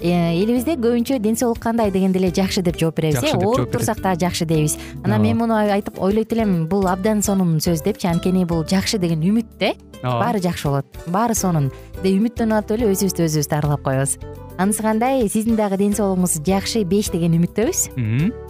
элибизде көбүнчө ден соолук кандай дегенде эле жакшы деп жооп беребиз э ооруп турсак дагы жакшы дейбиз. Анан мен муну айтып ойлойт элем бул абдан сонун сөз депчи анткени бул жакшы деген үмүт да ооба баары жакшы болот баары сонун. Деп үмүттөнүп атып эле өзүбүздү өзүбүз дарылап коебуз. Анысы кандай? Сиздин дагы ден соолугуңуз жакшы беш деген үмүттөбүз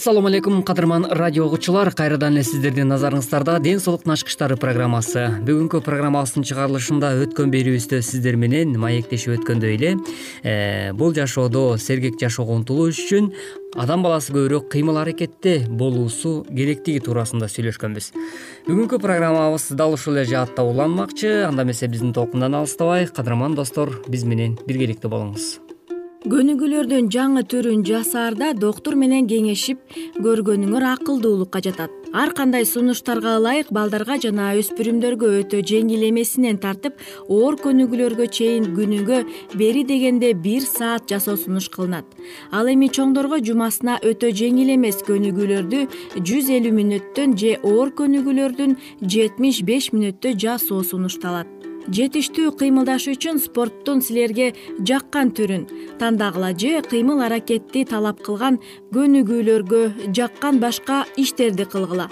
ассалому алейкум кадырман радио угуучулар кайрадан эле сиздердин назарыңыздарда ден соолуктун ачкычтары программасы. Бүгүнкү программабыздын чыгарылышында өткөн берүүбүздө сиздер менен маектешип өткөндөй эле э, бул жашоодо сергек жашоого умтулуш үчүн адам баласы көбүрөөк кыймыл аракетте болуусу керектиги туурасында сүйлөшкөнбүз бүгүнкү программабыз дал ушул эле жаатта уланмакчы. Анда эмесе биздин толкундан алыстабай кадырман достор биз менен биргеликте болуңуз көнүгүүлөрдүн жаңы түрүн жасаарда доктур менен кеңешип көргөнүңөр акылдуулукка жатат. Ар кандай сунуштарга ылайык балдарга жана өспүрүмдөргө өтө жеңил эмесинен тартып оор көнүгүүлөргө чейин күнүгө бери дегенде бир саат жасоо сунуш кылынат. Ал эми чоңдорго жумасына өтө жеңил эмес көнүгүүлөрдү жүз элүү мүнөттөн же оор көнүгүүлөрдүн жетимиш беш мүнөттө жасоо сунушталат жетиштүү кыймылдашуу үчүн спорттун силерге жаккан түрүн тандагыла же кыймыл аракетти талап кылган көнүгүүлөргө жаккан башка иштерди кылгыла.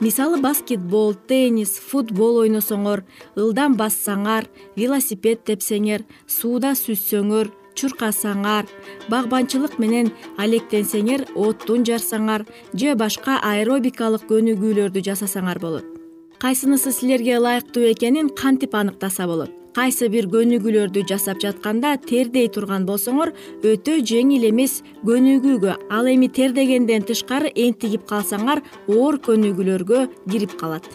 Мисалы баскетбол теннис футбол ойносоңор ылдам бассаңар велосипед тепсеңер сууда сүзсөңөр чуркасаңар багбанчылык менен алектенсеңер оттун жарсаңар же башка аэробикалык көнүгүүлөрдү жасасаңар болот кайсынысы силерге ылайыктуу экенин кантип аныктаса болот. Кайсы бир көнүгүүлөрдү жасап жатканда тердей турган болсоңор өтө жеңил эмес көнүгүүгө ал эми тердегенден тышкары энтигип калсаңар оор көнүгүүлөргө кирип калат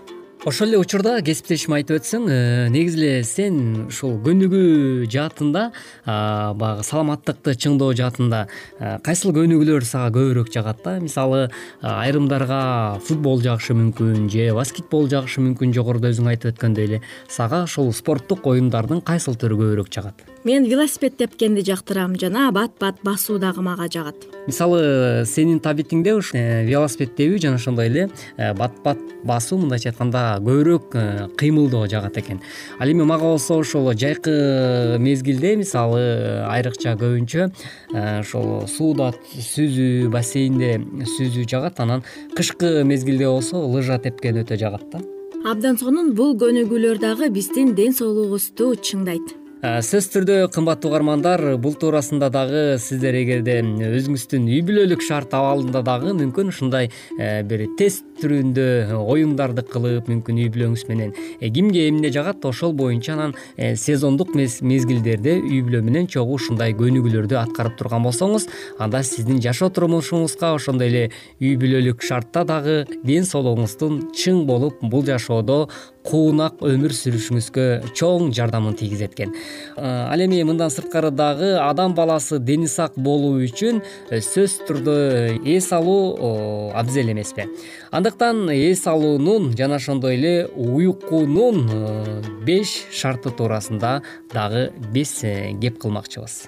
ошол эле учурда кесиптешим айтып өтсөң э, негизи эле сен ушул көнүгүү жаатында баягы саламаттыкты чыңдоо жаатында э, кайсыл көнүгүүлөр сага көбүрөөк жагат да? Мисалы айрымдарга футбол жагышы мүмкүн же баскетбол жагышы мүмкүн жогоруда өзүң айтып өткөндөй эле. Сага ушул спорттук оюндардын кайсыл түрү көбүрөөк жагат мен велосипед тепкенди жактырам жана бат бат басуу дагы мага жагат. Мисалы сенин табитиңде ушу э, велосипед тебүү жана ошондой эле бат бат басуу мындайча айтканда көбүрөөк э, кыймылдоо жагат экен. Ал эми мага болсо ошол жайкы мезгилде мисалы айрыкча көбүнчө ошол э, сууда сүзүү бассейнде сүзүү жагат анан кышкы мезгилде болсо лыжа тепкен өтө жагат да. Абдан сонун бул көнүгүүлөр дагы биздин ден соолугубузду чыңдайт. Э, сөзсүз түрдө кымбаттуу угармандар бул туурасында дагы сиздер эгерде өзүңүздүн үй бүлөлүк шарт абалында дагы мүмкүн ушундай э, бир тест түрүндө оюндарды кылып мүмкүн үй бүлөңүз менен э, кимге эмне жагат ошол боюнча анан сезондук мезгилдерде үй бүлө менен чогуу ушундай көнүгүүлөрдү аткарып турган болсоңуз анда сиздин жашоо турмушуңузга ошондой эле үй бүлөлүк шартта дагы ден соолугуңуздун чың болуп бул жашоодо куунак өмүр сүрүшүңүзгө чоң жардамын тийгизет экен ал эми мындан сырткары дагы адам баласы дени сак болуу үчүн сөзсүз түрдө эс алуу абзел эмеспи. Андыктан эс алуунун жана ошондой эле уйкунун беш шарты туурасында дагы биз кеп кылмакчыбыз.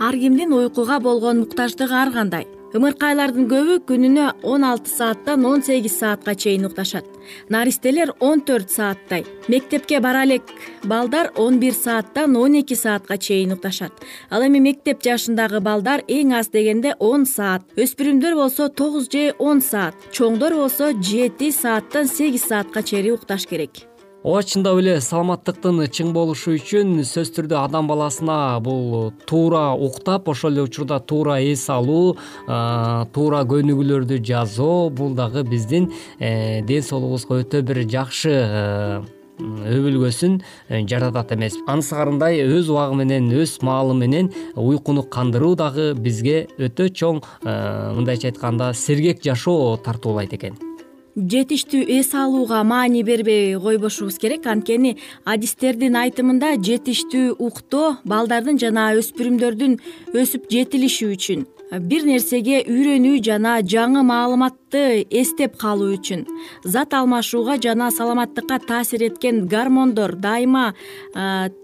Ар кимдин уйкуга болгон муктаждыгы ар кандай ымыркайлардын көбү күнүнө он алты сааттан он сегиз саатка чейин укташат. Наристелер он төрт сааттай. Мектепке бара элек балдар он бир сааттан он эки саатка чейин укташат. Ал эми мектеп жашындагы балдар эң аз дегенде он саат. Өспүрүмдөр болсо тогуз же он саат. Чоңдор болсо жети сааттан сегиз саатка чейин укташ керек ооба чындап эле саламаттыктын чың болушу үчүн сөзсүз түрдө адам баласына бул туура уктап ошол эле учурда туура эс алуу туура көнүгүүлөрдү жасоо бул дагы биздин э, ден соолугубузга өтө бир жакшы э, өбүлгөсүн э, жаратат эмес. Анысыкарындай өз убагы менен өз маалы менен уйкуну кандыруу дагы бизге өтө чоң мындайча айтканда сергек жашоо тартуулайт экен жетиштүү эс алууга маани бербей койбошубуз керек. Анткени адистердин айтымында жетиштүү уктоо балдардын жана өспүрүмдөрдүн өсүп жетилиши үчүн бир нерсеге үйрөнүү жана жаңы маалыматты эстеп калуу үчүн зат алмашууга жана саламаттыкка таасир эткен гормондор дайыма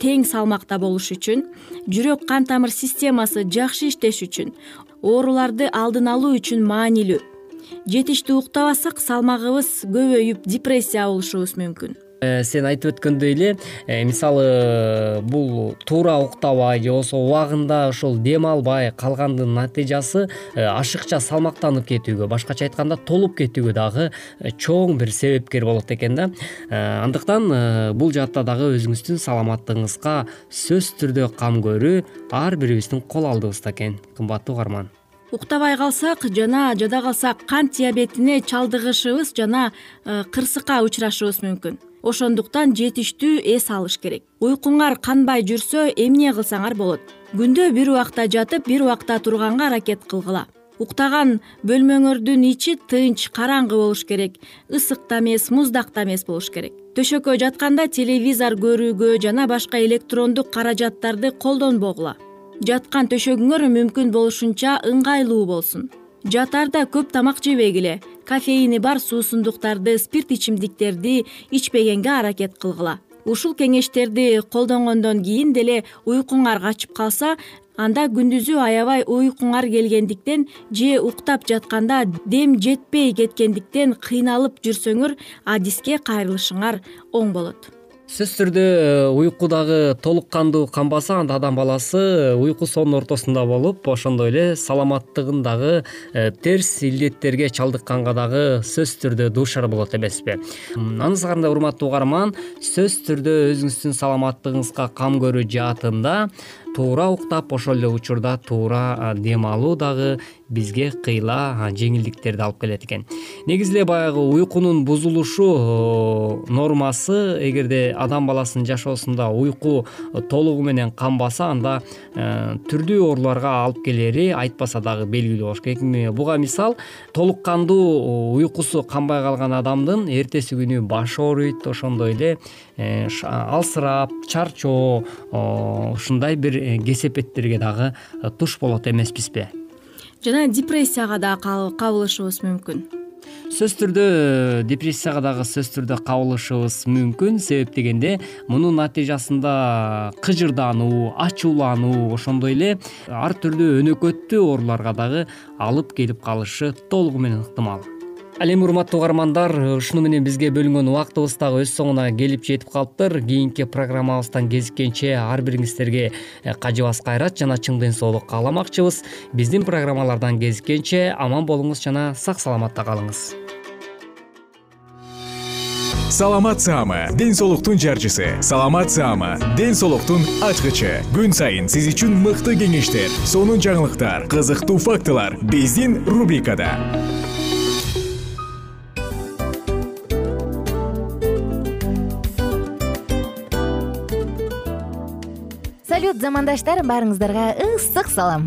тең салмакта болуш үчүн жүрөк кан тамыр системасы жакшы иштеш үчүн ооруларды алдын алуу үчүн маанилүү жетиштүү уктабасак салмагыбыз көбөйүп депрессия болушубуз мүмкүн. Э, сен айтып өткөндөй эле э, мисалы бул туура уктабай же болбосо убагында ошол дем албай калгандын натыйжасы э, ашыкча салмактанып кетүүгө башкача айтканда толуп кетүүгө дагы чоң бир себепкер болот экен да. Андыктан бул жаатта дагы өзүңүздүн саламаттыгыңызга сөзсүз түрдө кам көрүү ар бирибиздин кол алдыбызда экен кымбаттуу угарман уктабай калсак жана жада калсак кант диабетине чалдыгышыбыз жана э, кырсыкка учурашыбыз мүмкүн. Ошондуктан жетиштүү эс алыш керек. Уйкуңар канбай жүрсө эмне кылсаңар болот. Күндө бир убакта жатып бир убакта турганга аракет кылгыла. Уктаган бөлмөңөрдүн ичи тынч караңгы болуш керек. Ысык да эмес муздак да эмес болуш керек. Төшөккө жатканда телевизор көрүүгө жана башка электрондук каражаттарды колдонбогула жаткан төшөгүңөр мүмкүн болушунча ыңгайлуу болсун. Жатаарда көп тамак жебегиле кофеини бар суусундуктарды спирт ичимдиктерди ичпегенге аракет кылгыла. Ушул кеңештерди колдонгондон кийин деле уйкуңар качып калса анда күндүзү аябай уйкуңар келгендиктен же уктап жатканда дем жетпей кеткендиктен кыйналып жүрсөңөр адиске кайрылышыңар оң болот сөзсүз түрдө э, уйку дагы толук кандуу канбаса анда адам баласы уйку соонун ортосунда болуп ошондой эле саламаттыгын дагы э, терс илдеттерге чалдыкканга дагы сөзсүз түрдө дуушар болот эмеспи. Анысы кандай урматтуу угарман сөзсүз түрдө өзүңүздүн саламаттыгыңызга кам көрүү жаатында туура уктап ошол эле учурда туура дем алуу дагы бизге кыйла жеңилдиктерди алып келет экен. Негизи эле баягы уйкунун бузулушу нормасы эгерде адам баласынын жашоосунда уйку толугу менен канбаса анда э, түрдүү ооруларга алып келери айтпаса дагы белгилүү болуш керек. Буга мисал толук кандуу уйкусу канбай калган адамдын эртеси күнү башы ооруйт ошондой эле э, алсырап чарчоо ушундай бир э, кесепеттерге дагы туш болот эмеспизби? Жана депрессияга дагы кабылышыбыз мүмкүн. Сөзсүз түрдө э, депрессияга дагы сөзсүз түрдө кабылышыбыз мүмкүн. Себеп дегенде мунун натыйжасында кыжырдануу ачуулануу ошондой эле ар түрдүү өнөкөттүү ооруларга дагы алып келип калышы толугу менен ыктымал ал эми урматтуу угармандар ушуну менен бизге бөлүнгөн убактыбыз дагы өз соңуна келип жетип калыптыр. Кийинки программабыздан кезиккенче ар бириңиздерге э, кажыбас кайрат жана чың ден соолук кааламакчыбыз. Биздин программалардан кезиккенче аман болуңуз жана сак саламатта калыңыз. Саламат саама ден соолуктун жарчысы. Саламат саама ден соолуктун ачкычы. Күн сайын сиз үчүн мыкты кеңештер сонун жаңылыктар кызыктуу фактылар. Биздин рубрикада салют замандаштар баарыңыздарга ысык салам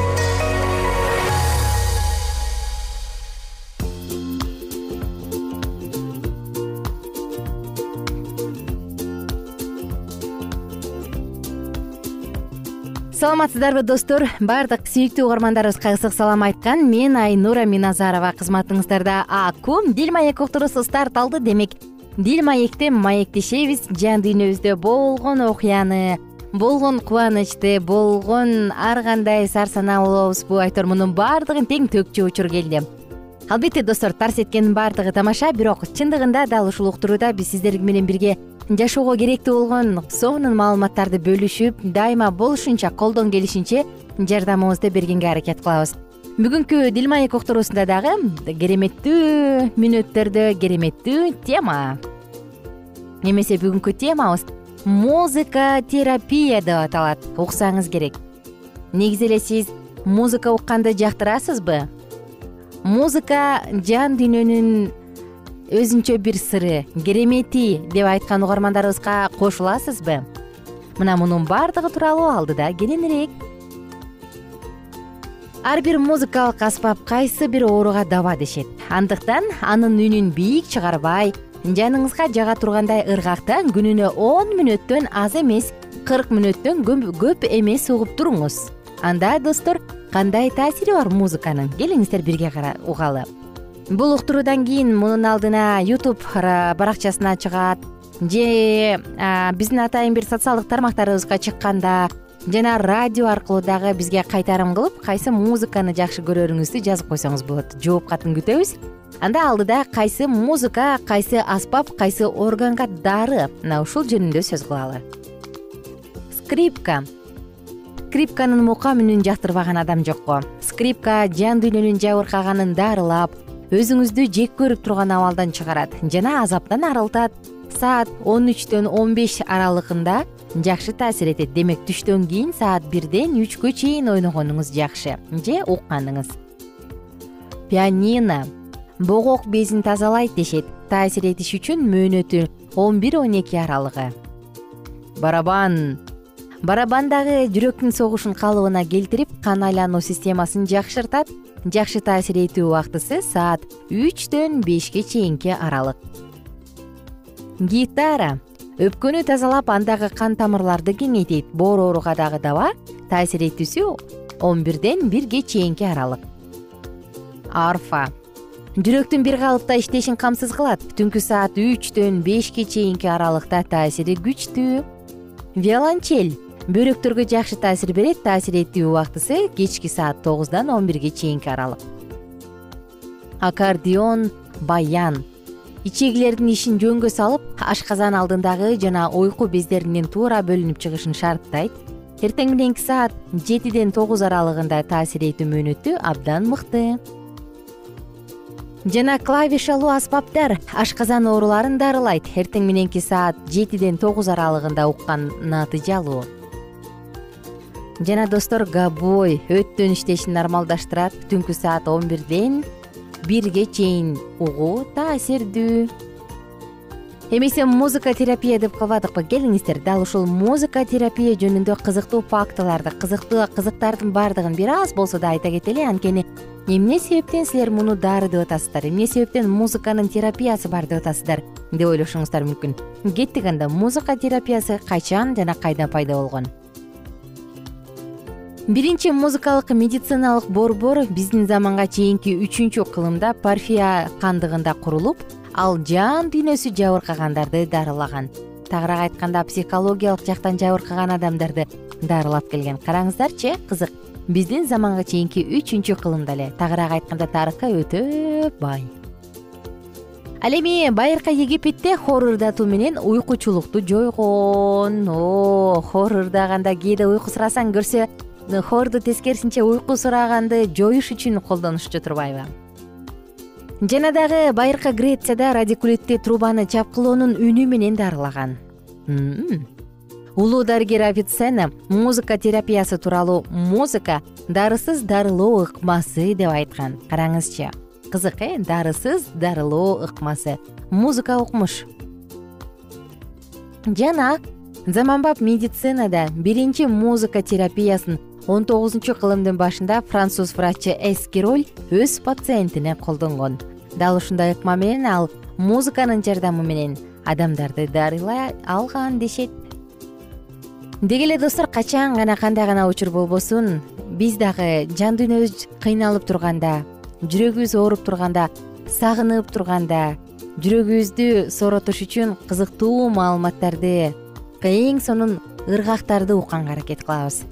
саламатсыздарбы достор? Баардык сүйүктүү угармандарыбызга ысык салам айткан. Мен айнура миназарова кызматыңыздарда акум дил маек уктуруусу старт алды. Демек дил маекте маектешебиз жан дүйнөбүздө болгон окуяны болгон кубанычты болгон ар кандай сар санаа болобузбу айтор. Мунун баардыгын тең төкчү учур келди. Албетте достор тарс эткенин баардыгы тамаша бирок чындыгында дал ушул уктурууда биз сиздер менен бирге жашоого керектүү болгон сонун маалыматтарды бөлүшүп дайыма болушунча колдон келишинче жардамыбызды бергенге аракет кылабыз. Бүгүнкү дил маек уктуруусунда дагы кереметтүү мүнөттөрдө кереметтүү тема. Эмесе бүгүнкү темабыз музыка терапия деп аталат. Уксаңыз керек. Негизи эле сиз музыка укканды жактырасызбы? Музыка жан дүйнөнүн өзүнчө бир сыры керемети деп айткан угармандарыбызга кошуласызбы? Мына мунун баардыгы тууралуу алдыда кененирээк ар бир музыкалык аспап кайсы бир ооруга даба дешет. Андыктан анын үнүн бийик чыгарбай жаныңызга жага тургандай ыргактан күнүнө он мүнөттөн аз эмес кырк мүнөттөн көп эмес угуп туруңуз. Анда достор кандай таасири бар музыканын? Келиңиздер бирге угалы бул уктуруудан кийин мунун алдына ютуб баракчасына чыгат. Же биздин атайын бир социалдык тармактарыбызга чыкканда жана радио аркылуу дагы бизге кайтарым кылып кайсы музыканы жакшы көрөрүңүздү жазып койсоңуз болот. Жооп катын күтөбүз. Анда алдыда кайсы музыка кайсы аспап кайсы органга дары мына ушул жөнүндө сөз кылалы. Скрипка. Скрипканын мукам үнүн жактырбаган адам жокко. Скрипка жан дүйнөнүн жабыркаганын дарылап өзүңүздү жек көрүп турган абалдан чыгарат жана азаптан арылтат. Саат он үчтөн он беш аралыгында жакшы таасир этет. Демек түштөн кийин саат бирден үчкө чейин ойногонуңуз жакшы же укканыңыз пианино. Богок безин тазалайт дешет. Таасир этиш үчүн мөөнөтү он бир он эки аралыгы. Барабан барабан дагы жүрөктүн согушун калыбына келтирип кан айлануу системасын жакшыртат. Жакшы таасир этүү убактысы саат үчтөн бешке чейинки аралык. Гитара. Өпкөнү тазалап андагы кан тамырларды кеңейтет. Боор ооруга дагы даба. Таасир этүүсү он бирден бирге чейинки аралык. Арфа. Жүрөктүн бир калыпта иштешин камсыз кылат. Түнкү саат үчтөн бешке чейинки аралыкта таасири күчтүү. Виолончель бөйрөктөргө жакшы таасир берет таасир этүү убактысы кечки саат тогуздан он бирге чейинки аралык. Аккордеон баян. Ичегилердин ишин жөнгө салып ашказан алдындагы жана уйку бездеринин туура бөлүнүп чыгышын шарттайт эртең мененки саат жетиден тогуз аралыгында таасир этүү мөөнөтү абдан мыкты. Жана клавишалуу аспаптар ашказан ооруларын дарылайт. Эртең мененки саат жетиден тогуз аралыгында уккан натыйжалуу жана достор габой өттөн иштешин нормалдаштырат. Түнкү саат он бирден бирге чейин. Угуу таасирдүү эмесе музыка терапия деп калбадыкпы келиңиздер дал ушул музыка терапия жөнүндө кызыктуу фактыларды кызыктуу кызыктардын баардыгын бир аз болсо да айта кетели. Анткени эмне себептен силер муну дары деп атасыздар? Эмне себептен музыканын терапиясы бар деп атасыздар? Деп ойлошуңуздар мүмкүн. Кеттик анда музыка терапиясы качан жана кайда пайда болгон биринчи музыкалык медициналык борбор биздин заманга чейинки үчүнчү кылымда парфия кандыгында курулуп ал жан дүйнөсү жабыркагандарды дарылаган. Тагыраак айтканда психологиялык жактан жабыркаган адамдарды дарылап келген. Караңыздарчы кызык биздин заманга чейинки үчүнчү кылымда эле тагыраак айтканда тарыхка өтө бай. Ал эми байыркы египетте хор ырдатуу менен уйкучулукту жойгон. О хор ырдаганда кээде уйку сурасаң көрсө хорду тескерисинче уйку сураганды жоюш үчүн колдонушчу турбайбы. Жана дагы байыркы грецияда радикулитти трубаны чапкылоонун үнү менен дарылаган улуу дарыгер авицена музыка терапиясы тууралуу музыка дарысыз дарылоо ыкмасы деп айткан. Караңызчы кызык э? Дарысыз дарылоо ыкмасы музыка укмуш жана заманбап медицинада биринчи музыка терапиясын он тогузунчу кылымдын башында француз врачы эскироль өз пациентине колдонгон. Дал ушундай ыкма менен ал музыканын жардамы менен адамдарды дарылай алган дешет. Деги эле достор качан гана кандай гана учур болбосун? Биз дагы жан дүйнөбүз кыйналып турганда жүрөгүбүз ооруп турганда сагынып турганда жүрөгүбүздү сооротуш үчүн кызыктуу маалыматтарды эң сонун ыргактарды укканга аракет кылабыз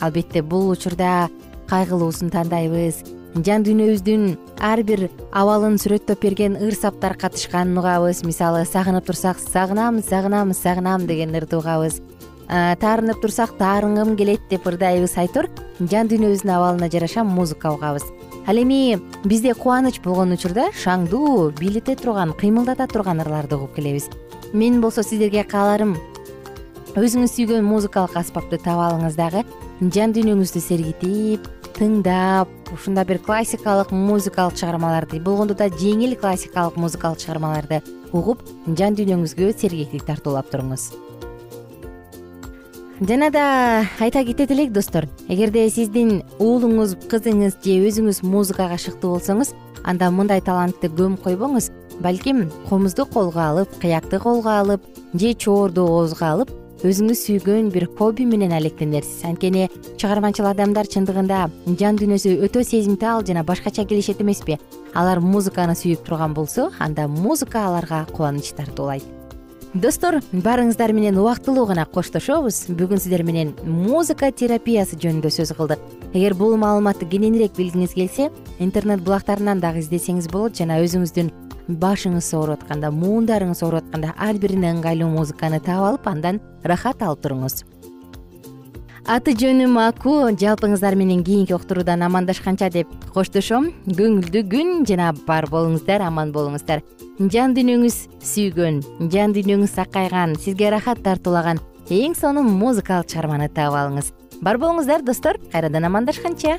албетте бул учурда кайгылуусун тандайбыз. Жан дүйнөбүздүн ар бир абалын сүрөттөп берген ыр саптар катышканын угабыз. Мисалы сагынып турсак сагынам сагынам сагынам деген ырды угабыз. Таарынып турсак таарынгым келет деп ырдайбыз айтор. Жан дүйнөбүздүн абалына жараша музыка угабыз. Ал эми бизде кубаныч болгон учурда шаңдуу бийлете турган кыймылдата турган ырларды угуп келебиз. Менин болсо сиздерге кааларым өзүңүз сүйгөн музыкалык аспапты таап алыңыз дагы жан дүйнөңүздү сергитип тыңдап ушундай бир классикалык музыкалык чыгармаларды болгондо да жеңил классикалык музыкалык чыгармаларды угуп жан дүйнөңүзгө сергектик тартуулап туруңуз. Жана да айта кетет элек достор эгерде сиздин уулуңуз кызыңыз же өзүңүз музыкага шыктуу болсоңуз анда мындай талантты көмүп койбоңуз балким комузду колго алып кыякты колго алып же чоорду оозго алып өзүңүз сүйгөн бир хобби менен алектенерсиз анткени чыгарманчыл адамдар чындыгында жан дүйнөсү өтө сезимтал жана башкача келишет эмеспи. Алар музыканы сүйүп турган болсо анда музыка аларга кубаныч тартуулайт достор баарыңыздар менен убактылуу гана коштошобуз. Бүгүн сиздер менен музыка терапиясы жөнүндө сөз кылдык. Эгер бул маалыматты кененирээк билгиңиз келсе интернет булактарынан дагы издесеңиз болот жана өзүңүздүн башыңыз ооруп атканда муундарыңыз ооруп атканда ар бирине ыңгайлуу музыканы таап алып андан ырахат алып туруңуз. Аты жөнүм аку жалпыңыздар менен кийинки уктуруудан амандашканча деп коштошом. Көңүлдүү күн жана бар болуңуздар аман болуңуздар. Жан дүйнөңүз сүйгөн жан дүйнөңүз сакайган сизге ырахат тартуулаган эң сонун музыкалык чыгарманы таап алыңыз. Бар болуңуздар достор кайрадан амандашканча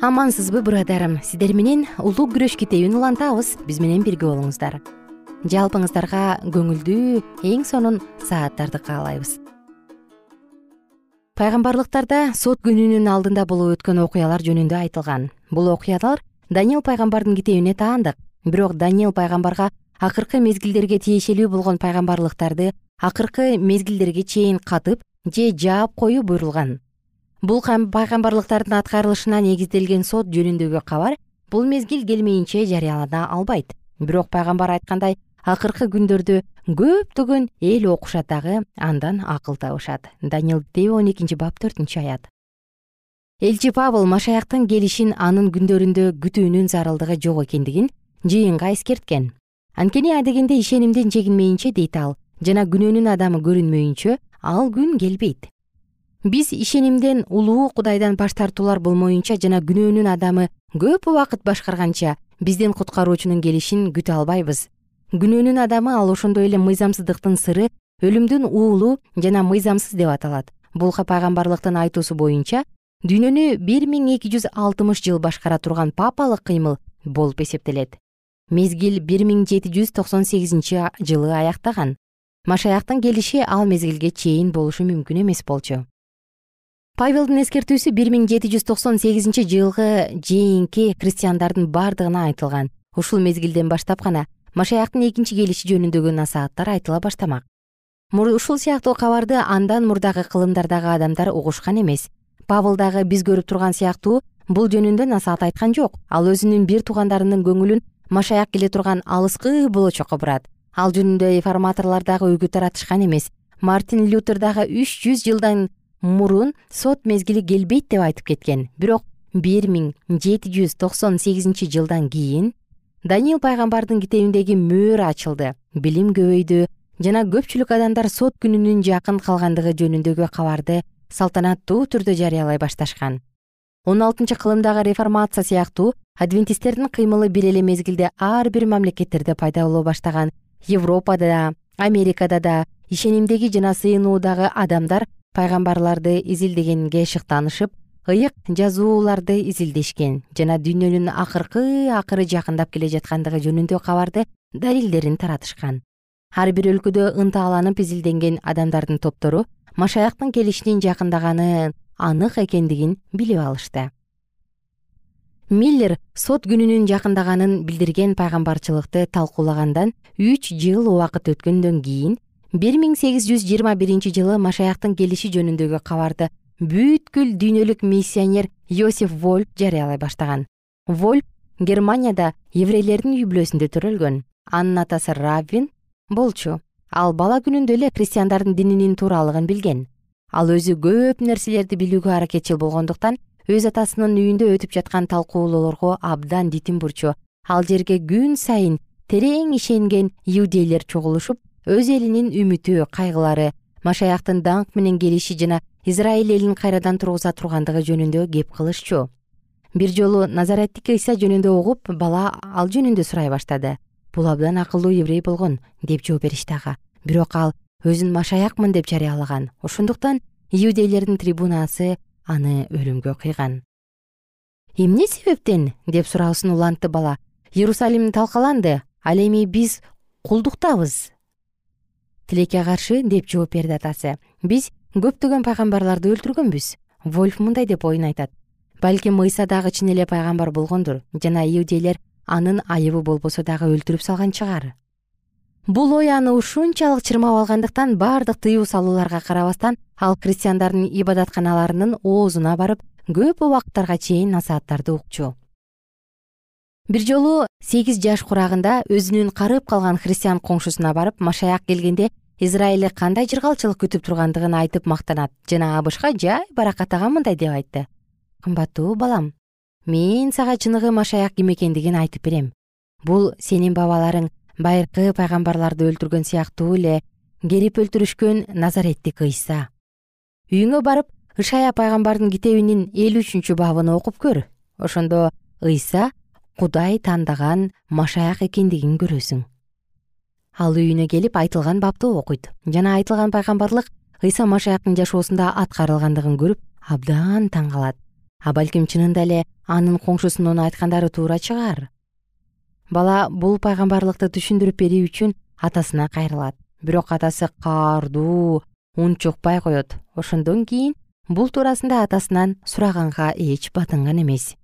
амансызбы бурадарым. Сиздер менен улуу күрөш китебин улантабыз. Биз менен бирге болуңуздар. Жалпыңыздарга көңүлдүү эң сонун сааттарды каалайбыз. Пайгамбарлыктарда сот күнүнүн алдында болуп өткөн окуялар жөнүндө айтылган. Бул окуялар даниил пайгамбардын китебине таандык. Бирок даниил пайгамбарга акыркы мезгилдерге тиешелүү болгон пайгамбарлыктарды акыркы мезгилдерге чейин катып же жаап коюу буйрулган бул пайгамбарлыктардын аткарылышына негизделген сот жөнүндөгү кабар бул мезгил келмейинче жарыялана албайт. Бирок пайгамбар айткандай акыркы күндөрдө көптөгөн эл окушат дагы андан акыл табышат. Даниил китеби он экинчи бап төртүнчү аят. Элчи павыл машаяктын келишин анын күндөрүндө күтүүнүн зарылдыгы жок экендигин жыйынга эскерткен. Анткени адегенде ишенимден чегинмейинче дейт ал. Жана күнөөнүн адамы көрүнмөйүнчө ал күн келбейт биз ишенимден улуу кудайдан баш тартуулар болмоюнча жана күнөөнүн адамы көп убакыт башкарганча биздин куткаруучунун келишин күтө албайбыз. Күнөөнүн адамы ал ошондой эле мыйзамсыздыктын сыры өлүмдүн уулу жана мыйзамсыз деп аталат. Бул пайгамбарлыктын айтуусу боюнча дүйнөнү бир миң эки жүз алтымыш жыл башкара турган папалык кыймыл болуп эсептелет. Мезгил бир миң жети жүз токсон сегизинчи жылы аяктаган. Машаяктын келиши ал мезгилге чейин болушу мүмкүн эмес болчу павелдин эскертүүсү бир миң жети жүз токсон сегизинчи жылгы жээнки христиандардын бардыгына айтылган. Ушул мезгилден баштап гана машаяктын экинчи келиши жөнүндөгү насааттар айтыла баштамак. Ушул сыяктуу кабарды андан мурдагы кылымдардагы адамдар угушкан эмес. Павыл дагы биз көрүп турган сыяктуу бул жөнүндө насаат айткан жок. Ал өзүнүн бир туугандарынын көңүлүн машаяк келе турган алыскы болочокко бурат. Ал жөнүндө реформаторлор дагы үгүт таратышкан эмес. Мартин лютер дагы үч жүз жылдан мурун сот мезгили келбейт деп айтып кеткен. Бирок бир миң жети жүз токсон сегизинчи жылдан кийин даниил пайгамбардын китебиндеги мөөр ачылды. Билим көбөйдү жана көпчүлүк адамдар сот күнүнүн жакын калгандыгы жөнүндөгү кабарды салтанаттуу түрдө жарыялай башташкан. Он алтынчы кылымдагы реформация сыяктуу адвентисттердин кыймылы бир эле мезгилде ар бир мамлекеттерде пайда боло баштаган европада да америкада да ишенимдеги жана сыйынуудагы адамдар пайгамбарларды изилдегенге шыктанышып ыйык жазууларды изилдешкен жана дүйнөнүн акыркы акыры жакындап келе жаткандыгы жөнүндө кабарды далилдерин таратышкан. Ар бир өлкөдө ынтааланып изилденген адамдардын топтору машаяктын келишинин жакындаганы анык экендигин билип алышты. Миллер сот күнүнүн жакындаганын билдирген пайгамбарчылыкты талкуулагандан үч жыл убакыт өткөндөн кийин бир миң сегиз жүз жыйырма биринчи жылы машаяктын келиши жөнүндөгү кабарды бүткүл дүйнөлүк миссионер йосиф вольф жарыялай баштаган. Вольф германияда еврейлердин үй бүлөсүндө төрөлгөн. Анын атасы раввин болчу. Ал бала күнүндө эле христиандардын дининин тууралыгын билген. Ал өзү көп нерселерди билүүгө аракетчил болгондуктан өз атасынын үйүндө өтүп жаткан талкуулоолорго абдан дитин бурчу. Ал жерге күн сайын терең ишенген иудейлер чогулушуп өз элинин үмүтү кайгылары машаяктын даңк менен келиши жана израиль элин кайрадан тургуза тургандыгы жөнүндө кеп кылышчу. Бир жолу назареттик ыйса жөнүндө угуп бала ал жөнүндө сурай баштады. Бул абдан акылдуу еврей болгон деп жооп беришти ага бирок ал өзүн машаякмын деп жарыялаган. Ошондуктан иудейлердин трибунасы аны өлүмгө кыйган. Эмне себептен деп суроосун улантты бала. Иерусалим талкаланды. Ал эми биз кулдуктабыз тилекке каршы деп жооп берди атасы. Биз көптөгөн пайгамбарларды өлтүргөнбүз. Вольф мындай деп оюн айтат. Балким ыйса дагы чын эле пайгамбар болгондур. Жана иудейлер анын айыбы болбосо дагы өлтүрүп салган чыгар бул ой аны ушунчалык чырмап алгандыктан баардык тыюу салууларга карабастан ал христиандардын ибадатканаларынын оозуна барып көп убакыттарга чейин насааттарды укчу бир жолу сегиз жаш курагында өзүнүн карып калган христиан коңшусуна барып машаяк келгенде израиль кандай жыргалчылык күтүп тургандыгын айтып мактанат. Жана абышка жай баракат ага мындай деп айтты. Кымбаттуу балам мен сага чыныгы машаяк ким экендигин айтып берем. Бул сенин бабаларың байыркы пайгамбарларды өлтүргөн сыяктуу эле керип өлтүрүшкөн назареттик ыйса үйүңө барып ышая пайгамбардын китебинин элүү үчүнчү бабын окуп көр. Ошондо ыйса кудай тандаган машаяк экендигин көрөсүң. Ал үйүнө келип айтылган бапты окуйт. Жана айтылган пайгамбарлык ыйса машаяктын жашоосунда аткарылгандыгын көрүп абдан таң калат. А балким чынында эле анын коңшусунун айткандары туура чыгар. Бала бул пайгамбарлыкты түшүндүрүп берүү үчүн атасына кайрылат. Бирок атасы каардуу унт жукпай коет ошондон кийин бул туурасында атасынан сураганга эч батынган эмес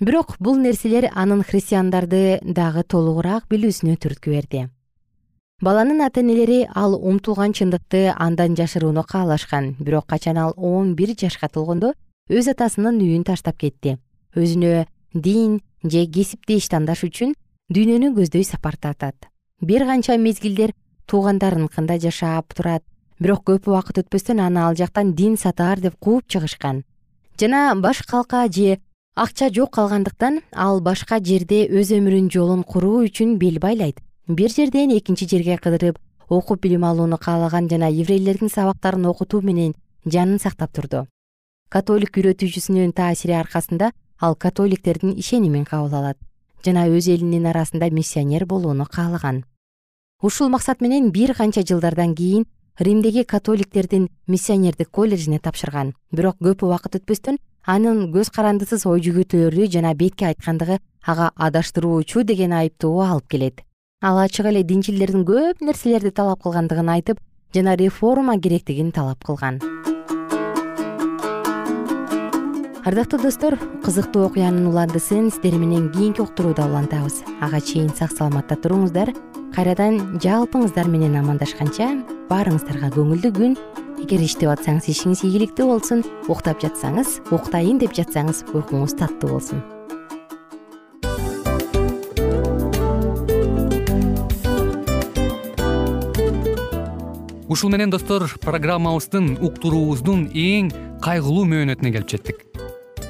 бирок бул нерселер анын христиандарды дагы толугураак билүүсүнө түрткү берди. Баланын ата энелери ал умтулган чындыкты андан жашырууну каалашкан. Бирок качан ал он бир жашка толгондо өз атасынын үйүн таштап кетти. Өзүнө дин же кесипти иштандаш үчүн дүйнөнү көздөй сапар тартат. Бир канча мезгилдер туугандарыныкында жашап турат. Бирок көп убакыт өтпөстөн аны ал жактан дин сатаар деп кууп чыгышкан. Жана баш калка же акча жок калгандыктан ал башка жерде өз өмүрүнүн жолун куруу үчүн бел байлайт. Бир жерден экинчи жерге кыдырып окуп билим алууну каалаган жана еврейлердин сабактарын окутуу менен жанын сактап турду. Католик үйрөтүүчүсүнүн таасири аркасында ал католиктердин ишенимин кабыл алат жана өз элинин арасында миссионер болууну каалаган. Ушул максат менен бир канча жылдардан кийин римдеги католиктердин миссионердик колледжине тапшырган. Бирок көп убакыт өтпөстөн анын көз карандысыз ой жүгүртүүлөрү жана бетке айткандыгы ага адаштыруучу деген айыптоо алып келет. Ал ачык эле динчилдердин көп нерселерди талап кылгандыгын айтып жана реформа керектигин талап кылган. Ардактуу достор кызыктуу окуянын уландысын сиздер менен кийинки уктурууда улантабыз. Ага чейин сак саламатта туруңуздар. Кайрадан жалпыңыздар менен амандашканча баарыңыздарга көңүлдүү күн эгер иштеп атсаңыз ишиңиз ийгиликтүү болсун уктап жатсаңыз уктайын деп жатсаңыз уйкуңуз таттуу болсун. Ушул менен достор программабыздын уктуруубуздун эң кайгылуу мөөнөтүнө келип жеттик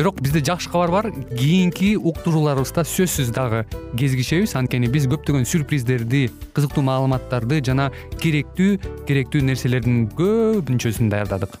бирок бизде жакшы кабар бар. Кийинки уктурууларыбызда сөзсүз дагы кезигишебиз. Анткени биз көптөгөн сюрприздерди кызыктуу маалыматтарды жана керектүү керектүү нерселердин көпүнчөсүн даярдадык